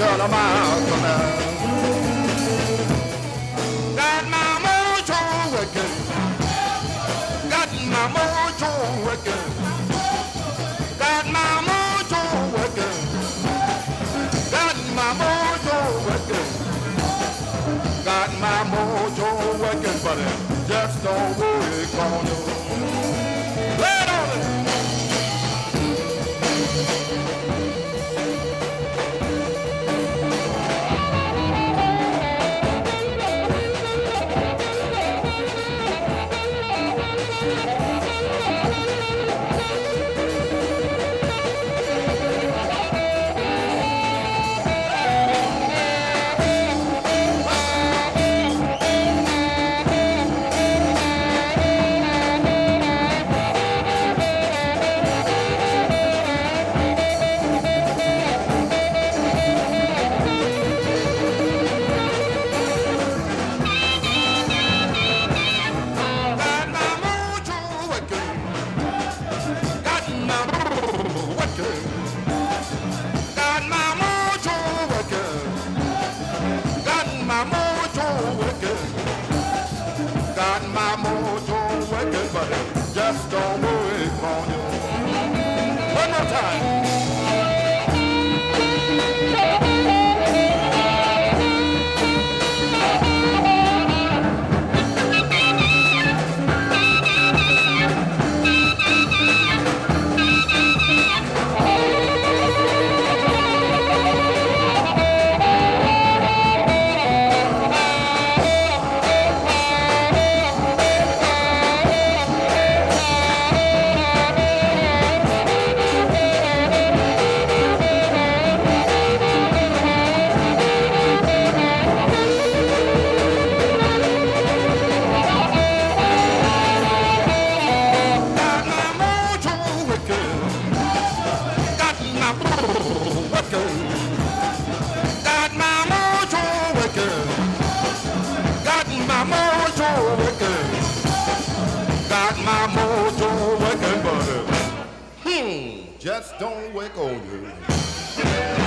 Shut them out tonight. Got my mojo working. Got my mojo working. Got my mojo working. Got my mojo working. Got my mojo working, it just don't work on just don't wake on you.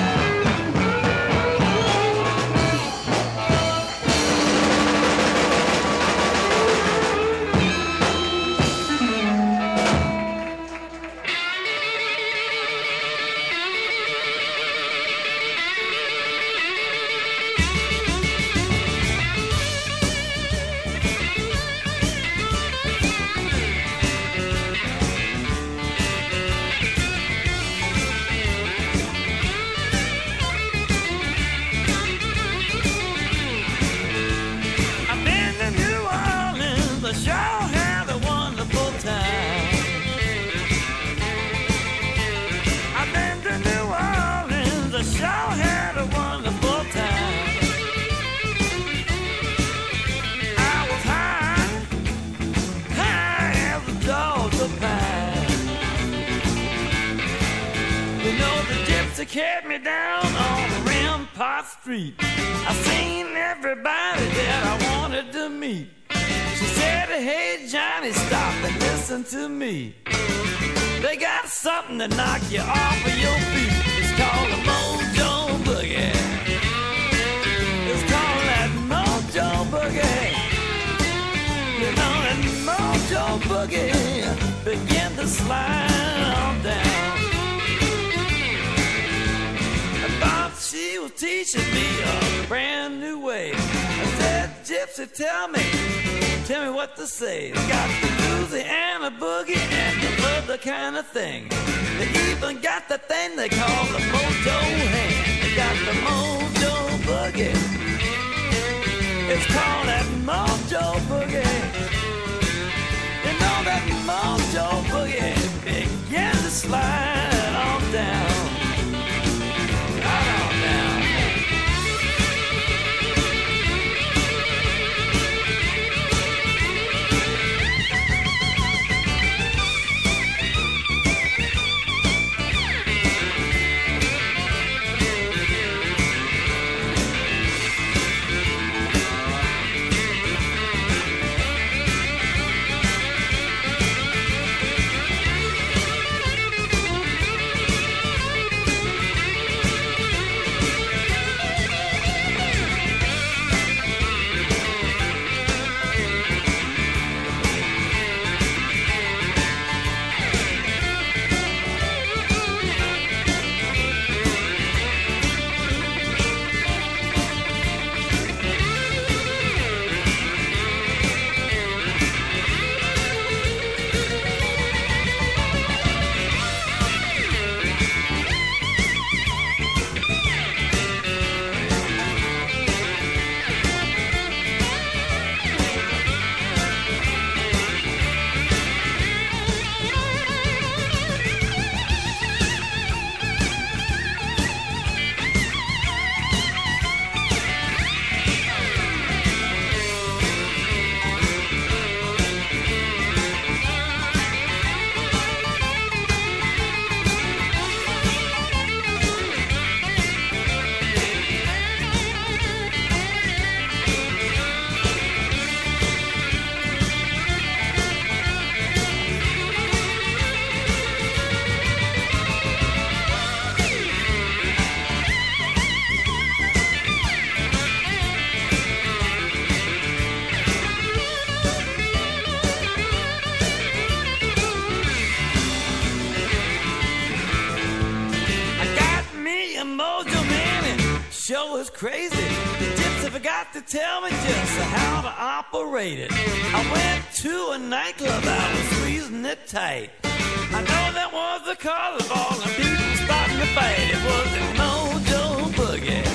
Tell me just how to operate it. I went to a nightclub, I was squeezing it tight. I know that was the carnival and people starting to fight. It was the mojo boogie.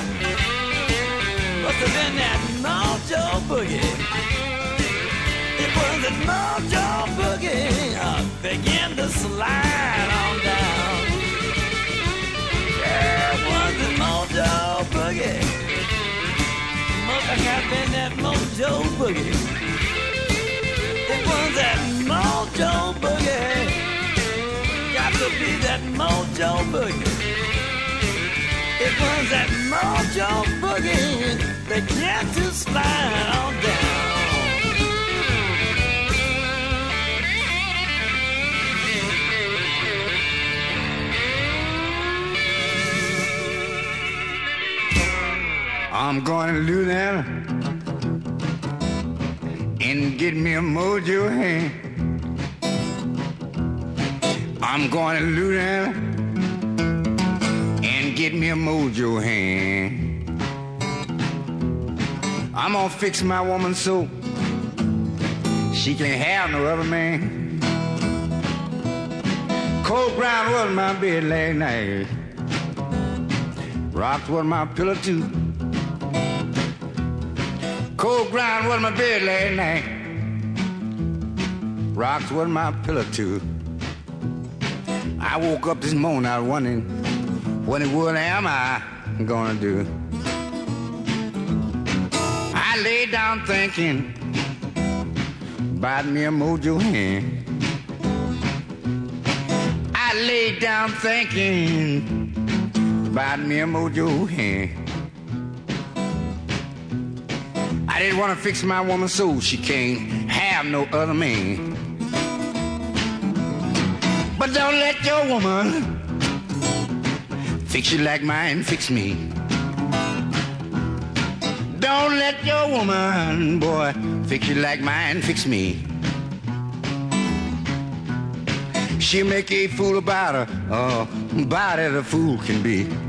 Must have been that mojo boogie. It was the mojo boogie. I began to slide on down. Yeah, it was the mojo boogie. Must have been that mojo boogie. It was that mojo boogie. Got to be that mojo boogie. It was that mojo boogie. Began to slide on down. I'm going to do that and get me a mojo hand. I'm going to do that and get me a mojo hand. I'm gonna fix my woman so she can't have no other man. Cold ground was my bed last night. Rocks was my pillow too. Cold ground was my bed last night. Rocks was my pillow too. I woke up this morning, I was wondering what in the world am I gonna do? I lay down thinking about me a mojo hand. I lay down thinking about me a mojo hand. I didn't want to fix my woman so she can't have no other man. But don't let your woman fix you like mine fix me. Don't let your woman, boy, fix you like mine fix me. she'll make a fool about her, uh, about as a fool can be.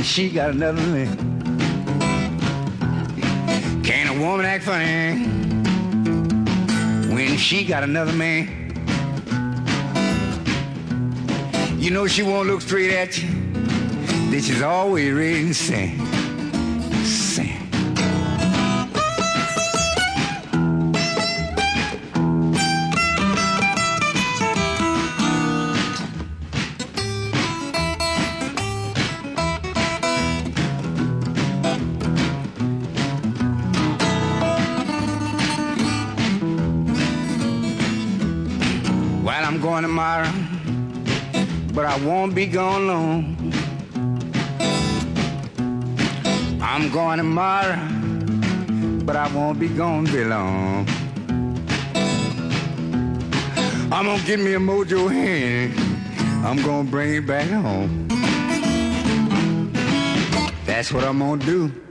When she got another man? Can a woman act funny when she got another man? You know she won't look straight at you. This is always ready to. Sing. Going tomorrow, but I won't be gone long. I'm going tomorrow, but I won't be gone very long. I'm gonna get me a mojo hand. I'm gonna bring it back home. That's what I'm gonna do.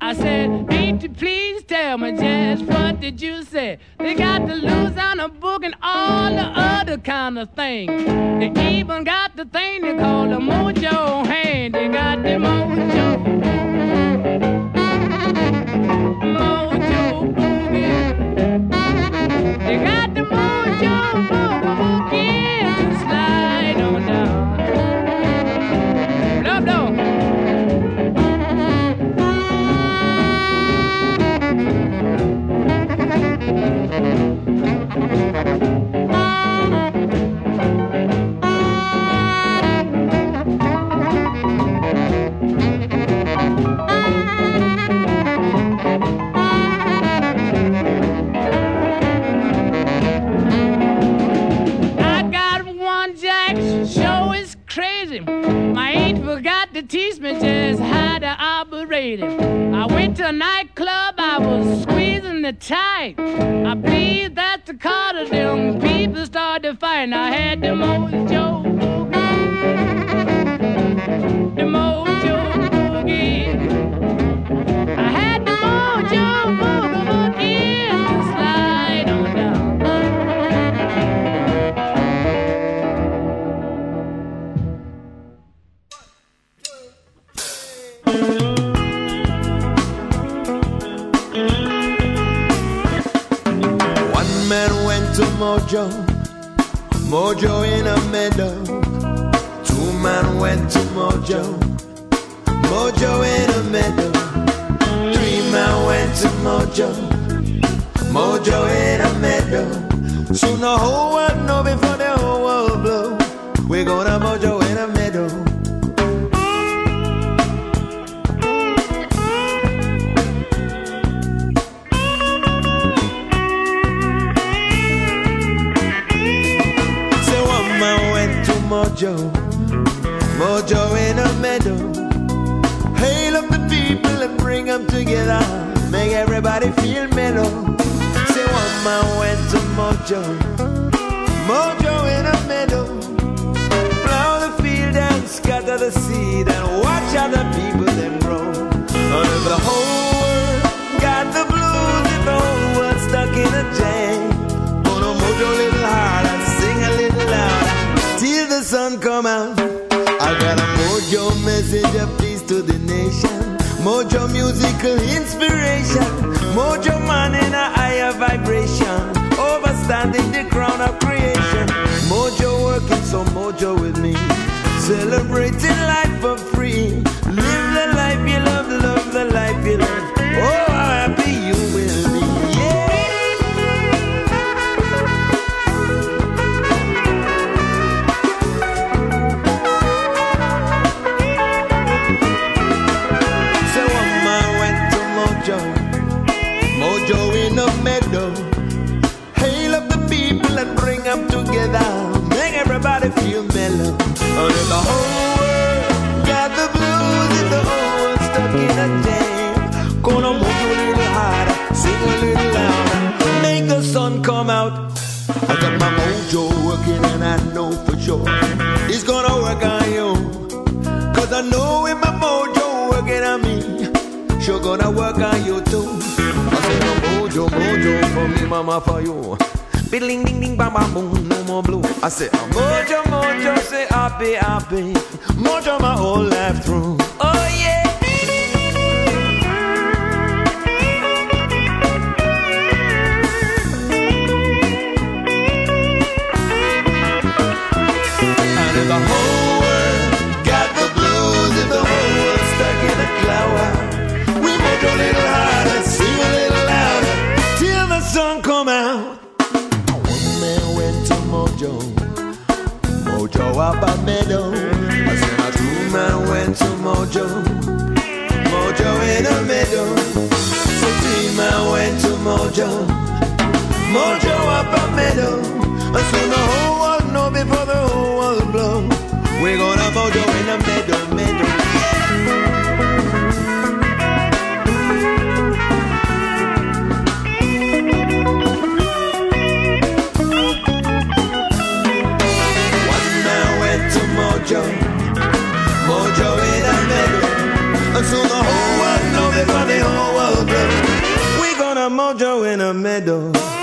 I said, Auntie, please tell me just what did you say? They got the Louisiana book and all the other kind of things. They even got the thing they call the mojo hand. They got the mojo. Mojo it. I went to a nightclub, I was squeezing the tight. I believe that's the cause of them people started fighting. I had the mojo boogie. Mojo, Mojo in a meadow. Two men went to Mojo, Mojo in a meadow. Three men went to Mojo, Mojo in a meadow. Soon the whole world Man went to mojo, mojo in a meadow. Plow the field and scatter the seed and watch other people them grow. And if the whole world got the blues, if the whole world stuck in a jam, gonna mojo a little harder, sing a little louder, till the sun come out. I got a mojo message of peace to the nation. Mojo musical uh, inspiration. Mojo man in a higher vibration. Overstanding the crown of creation. Mojo working so mojo with me. Celebrating life Cause I know with my mojo working on me, sure gonna work on you too. I say no mojo, mojo for me, mama for you. Biddling ding ding bam bam boom, no more blue. I say a mojo, mojo, say happy, happy. Mojo my whole life through. Oh yeah. A meadow. I said my two man went to Mojo, Mojo in a meadow. So three man went to Mojo, Mojo up a meadow. And so the whole world know before the whole world blow. We're gonna mojo in a meadow.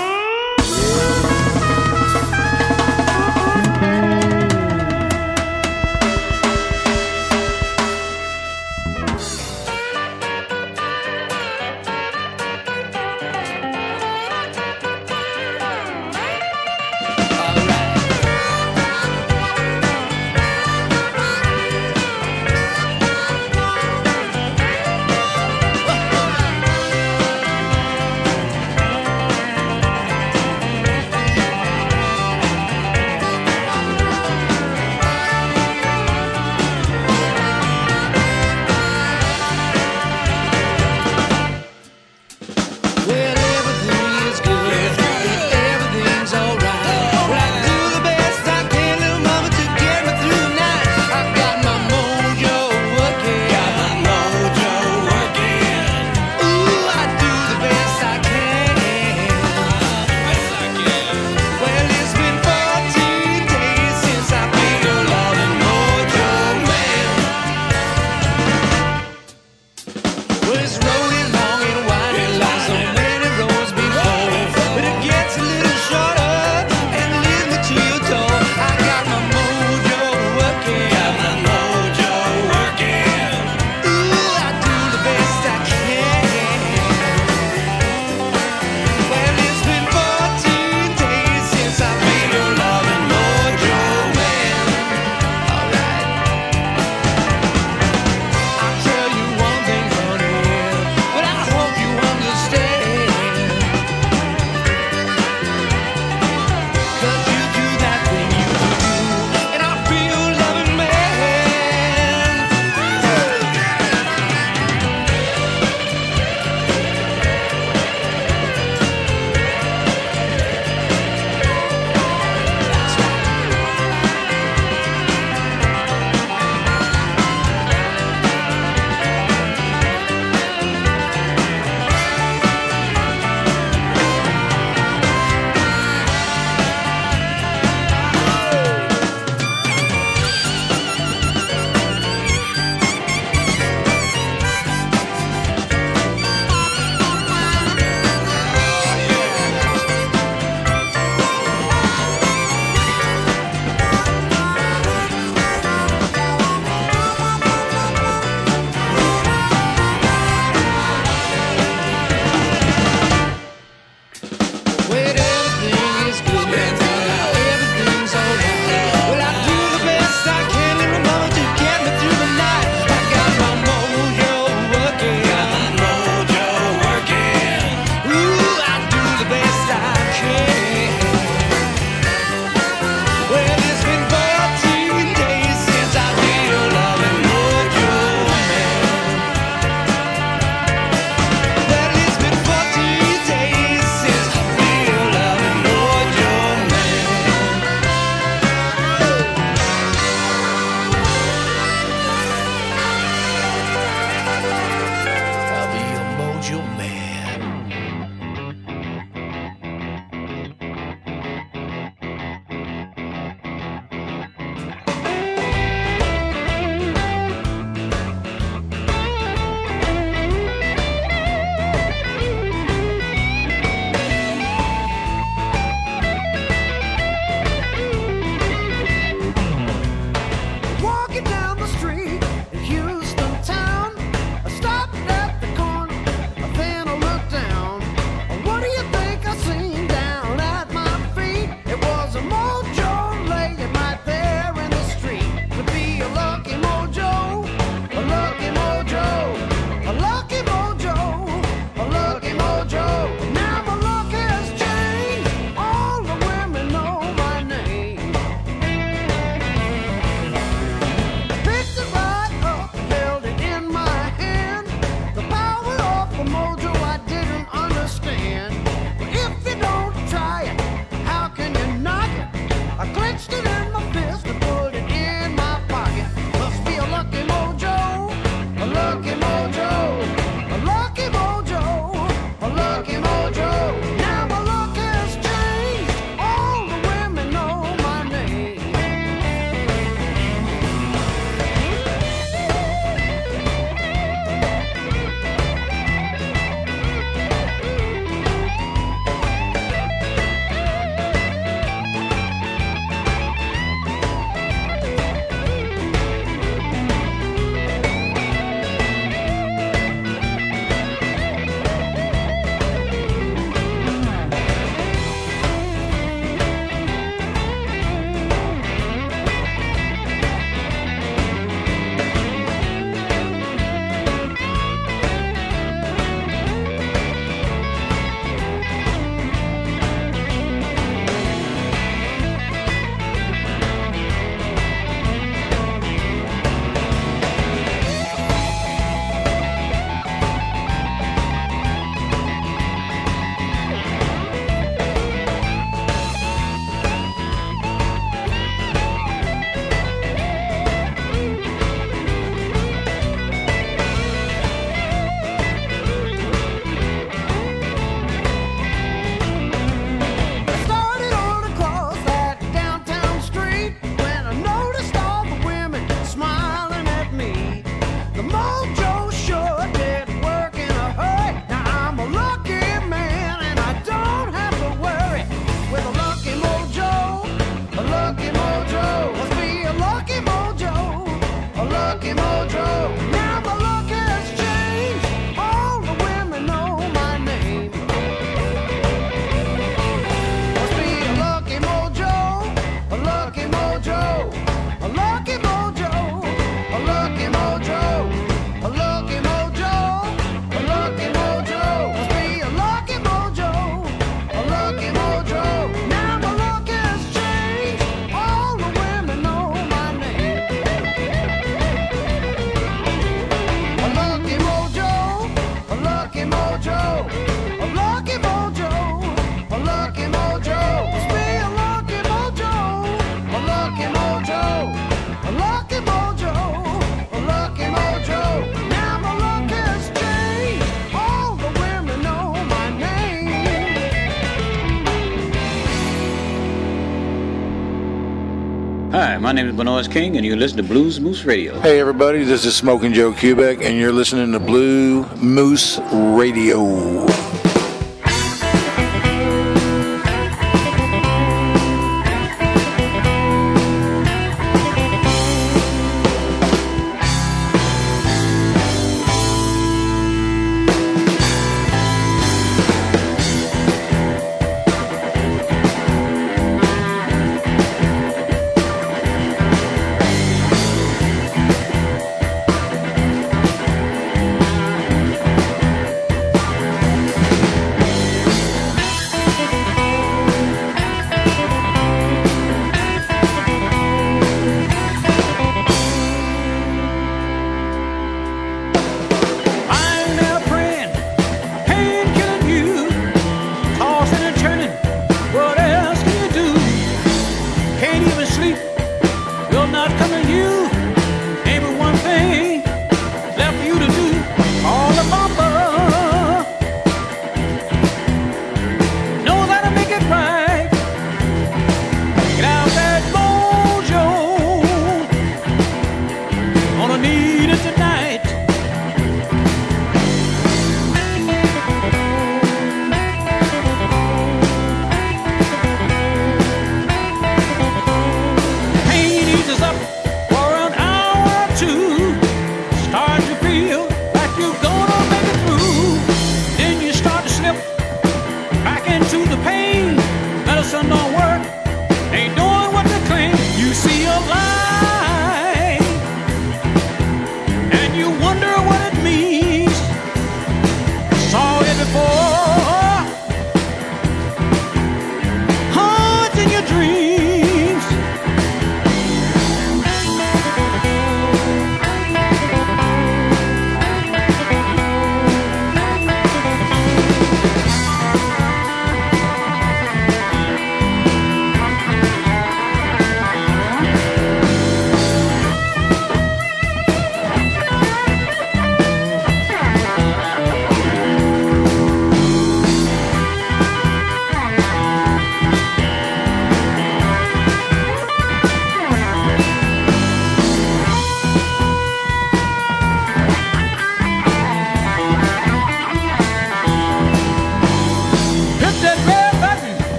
Bnois King, and you're listening to Blues Moose Radio. Hey, everybody, this is Smoking Joe Kubek, and you're listening to Blue Moose Radio.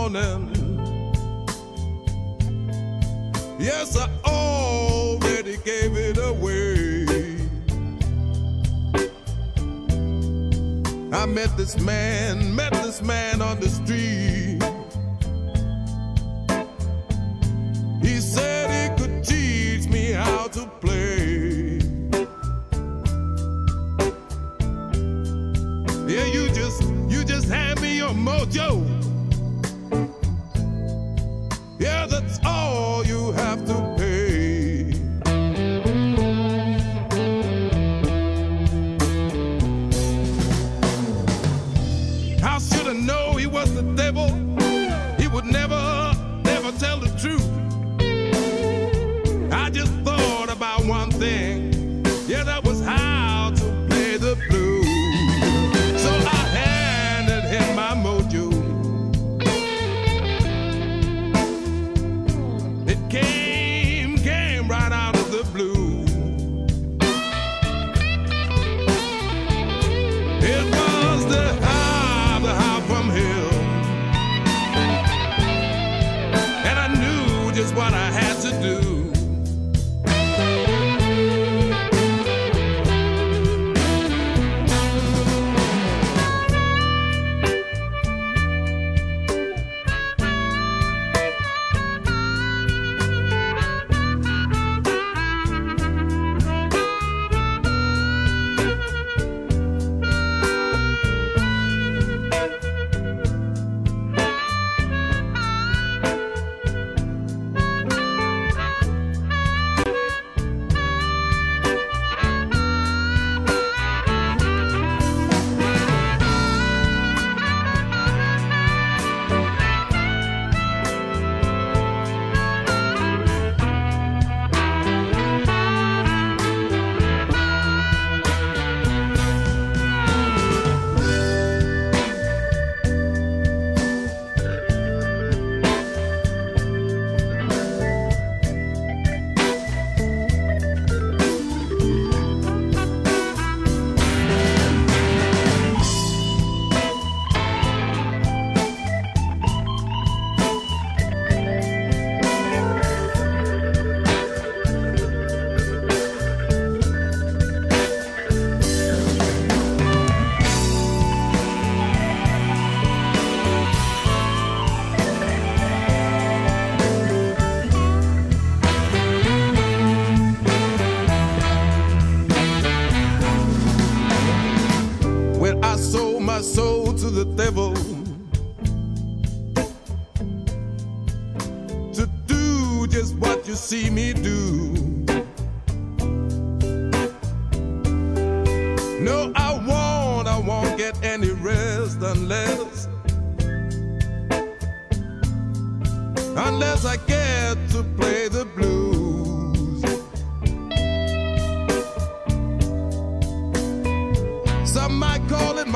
morning. Yes, I already gave it away. I met this man, met this man on the street.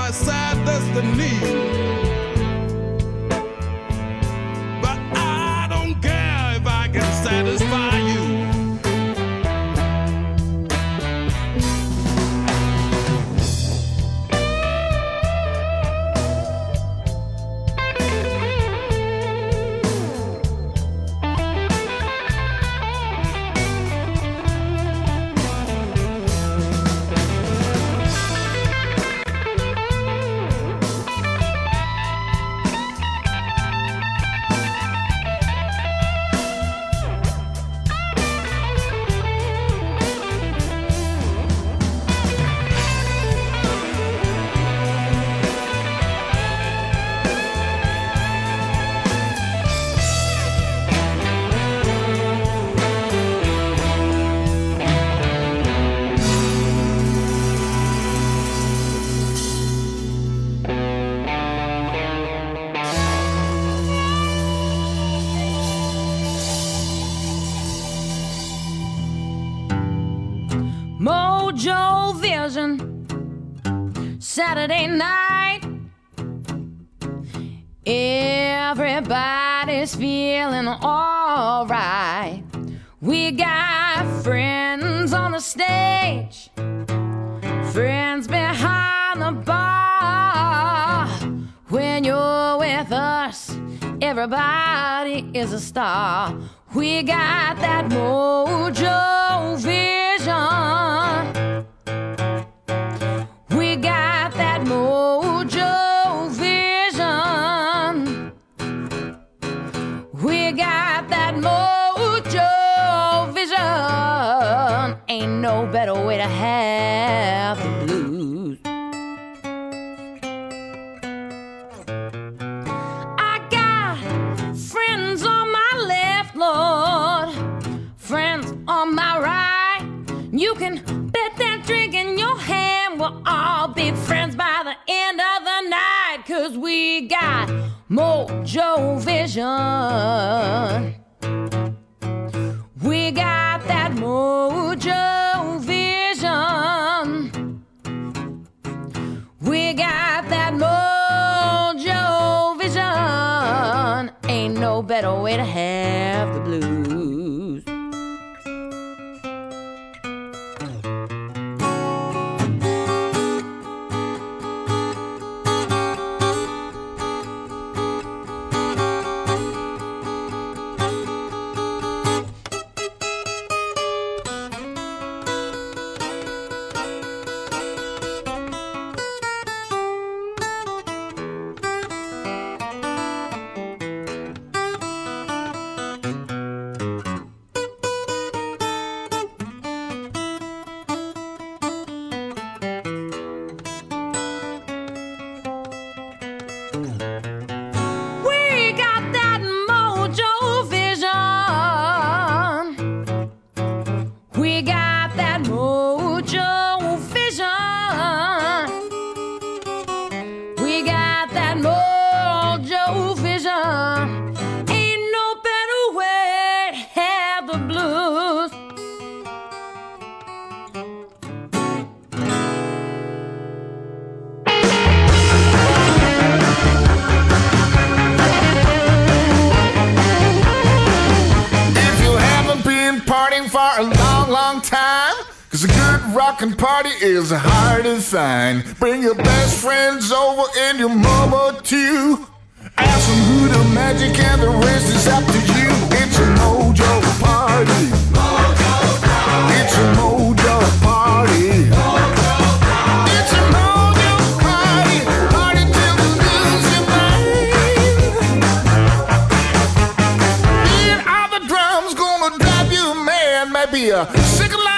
my side, that's the need. No better way to have the blues. I got friends on my left, Lord, friends on my right. You can bet that drink in your hand we'll all be friends by the end of the night. Cause we got mojo vision. We got that mojo way to have a good rockin' party is hard to find. Bring your best friends over and your mama too. Ask them who the magic and the rest is up to you. It's a mojo party. Mojo party. It's a mojo party. Beat of the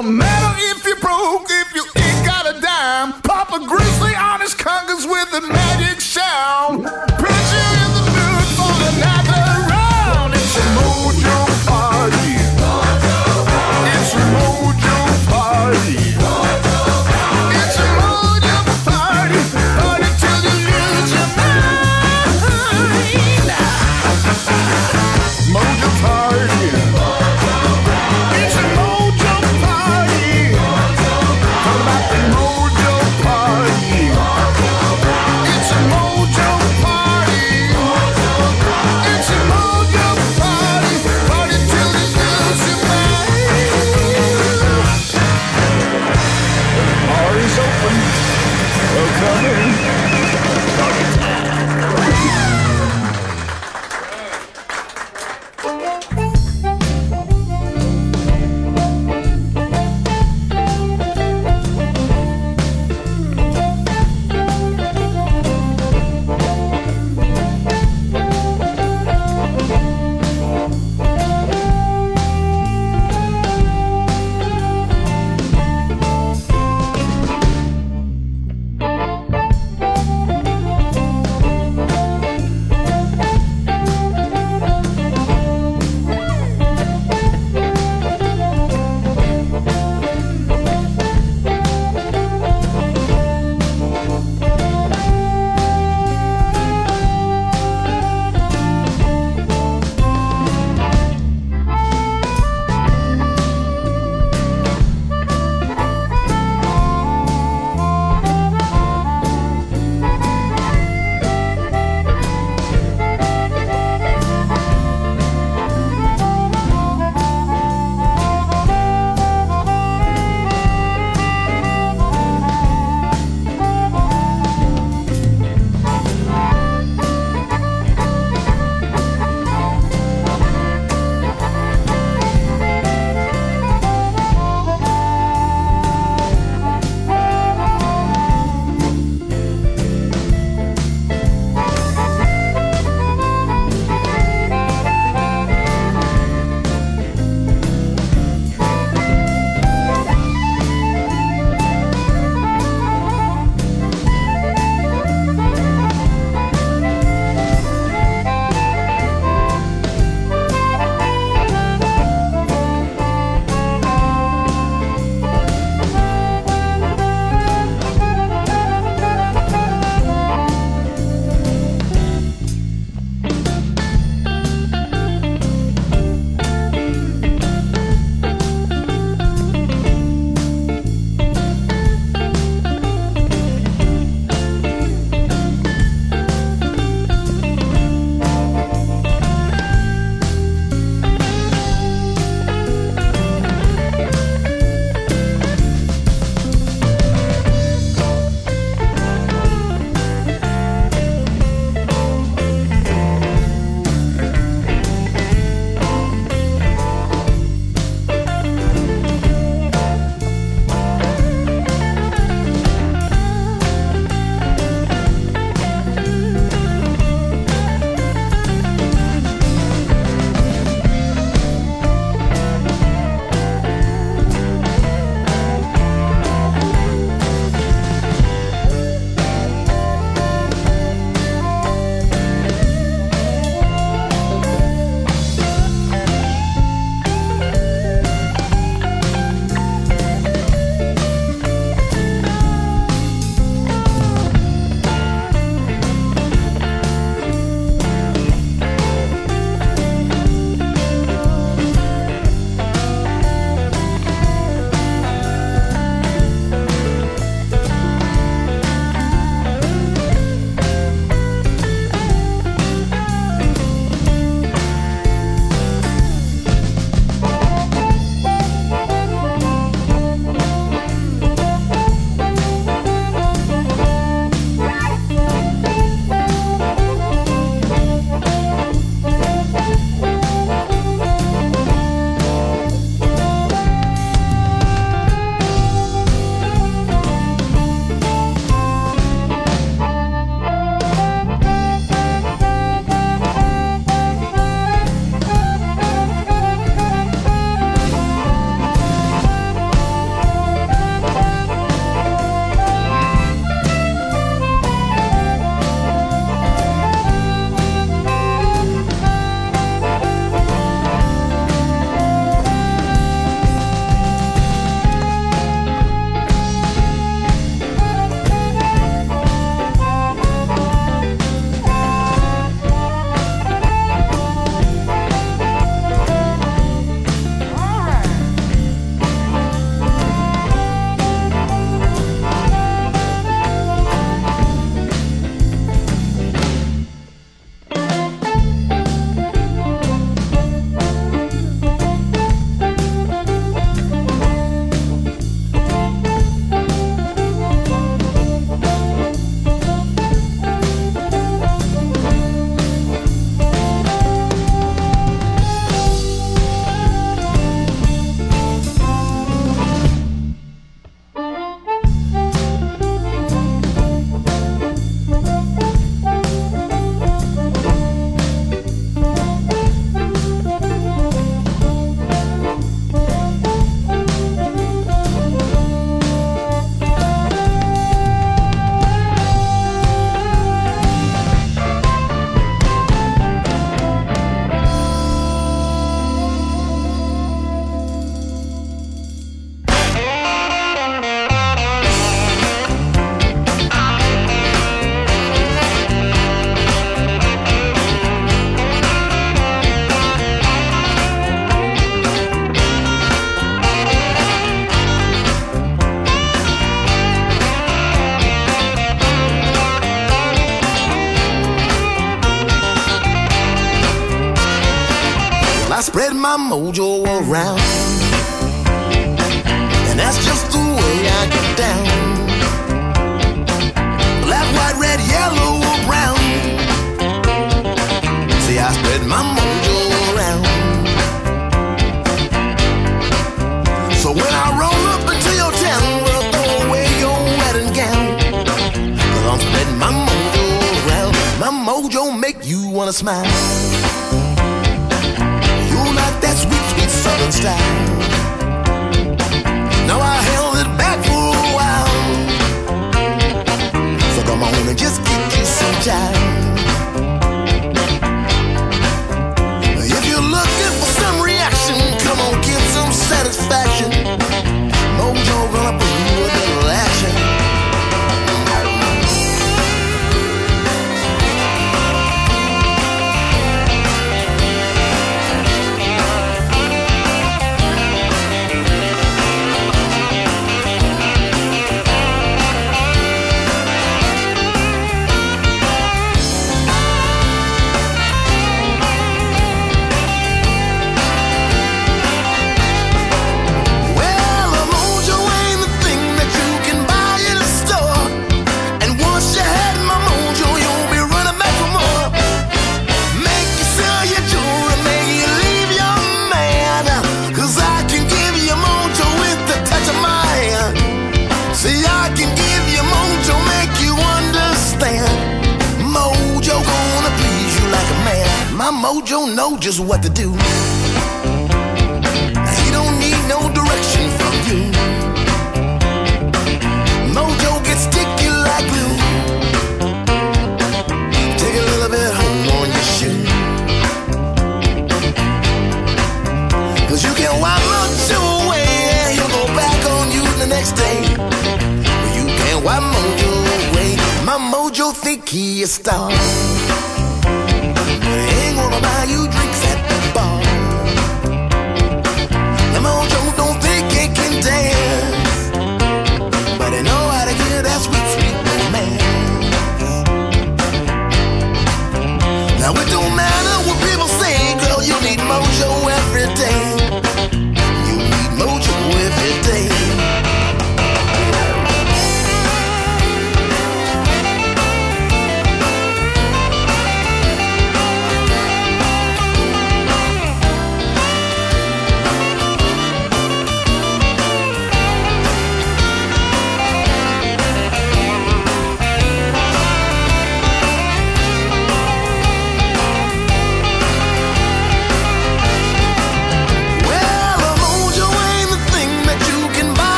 Don't matter if you're broke, if you ain't got a dime. Pop a grizzly on his congas with a magic sound.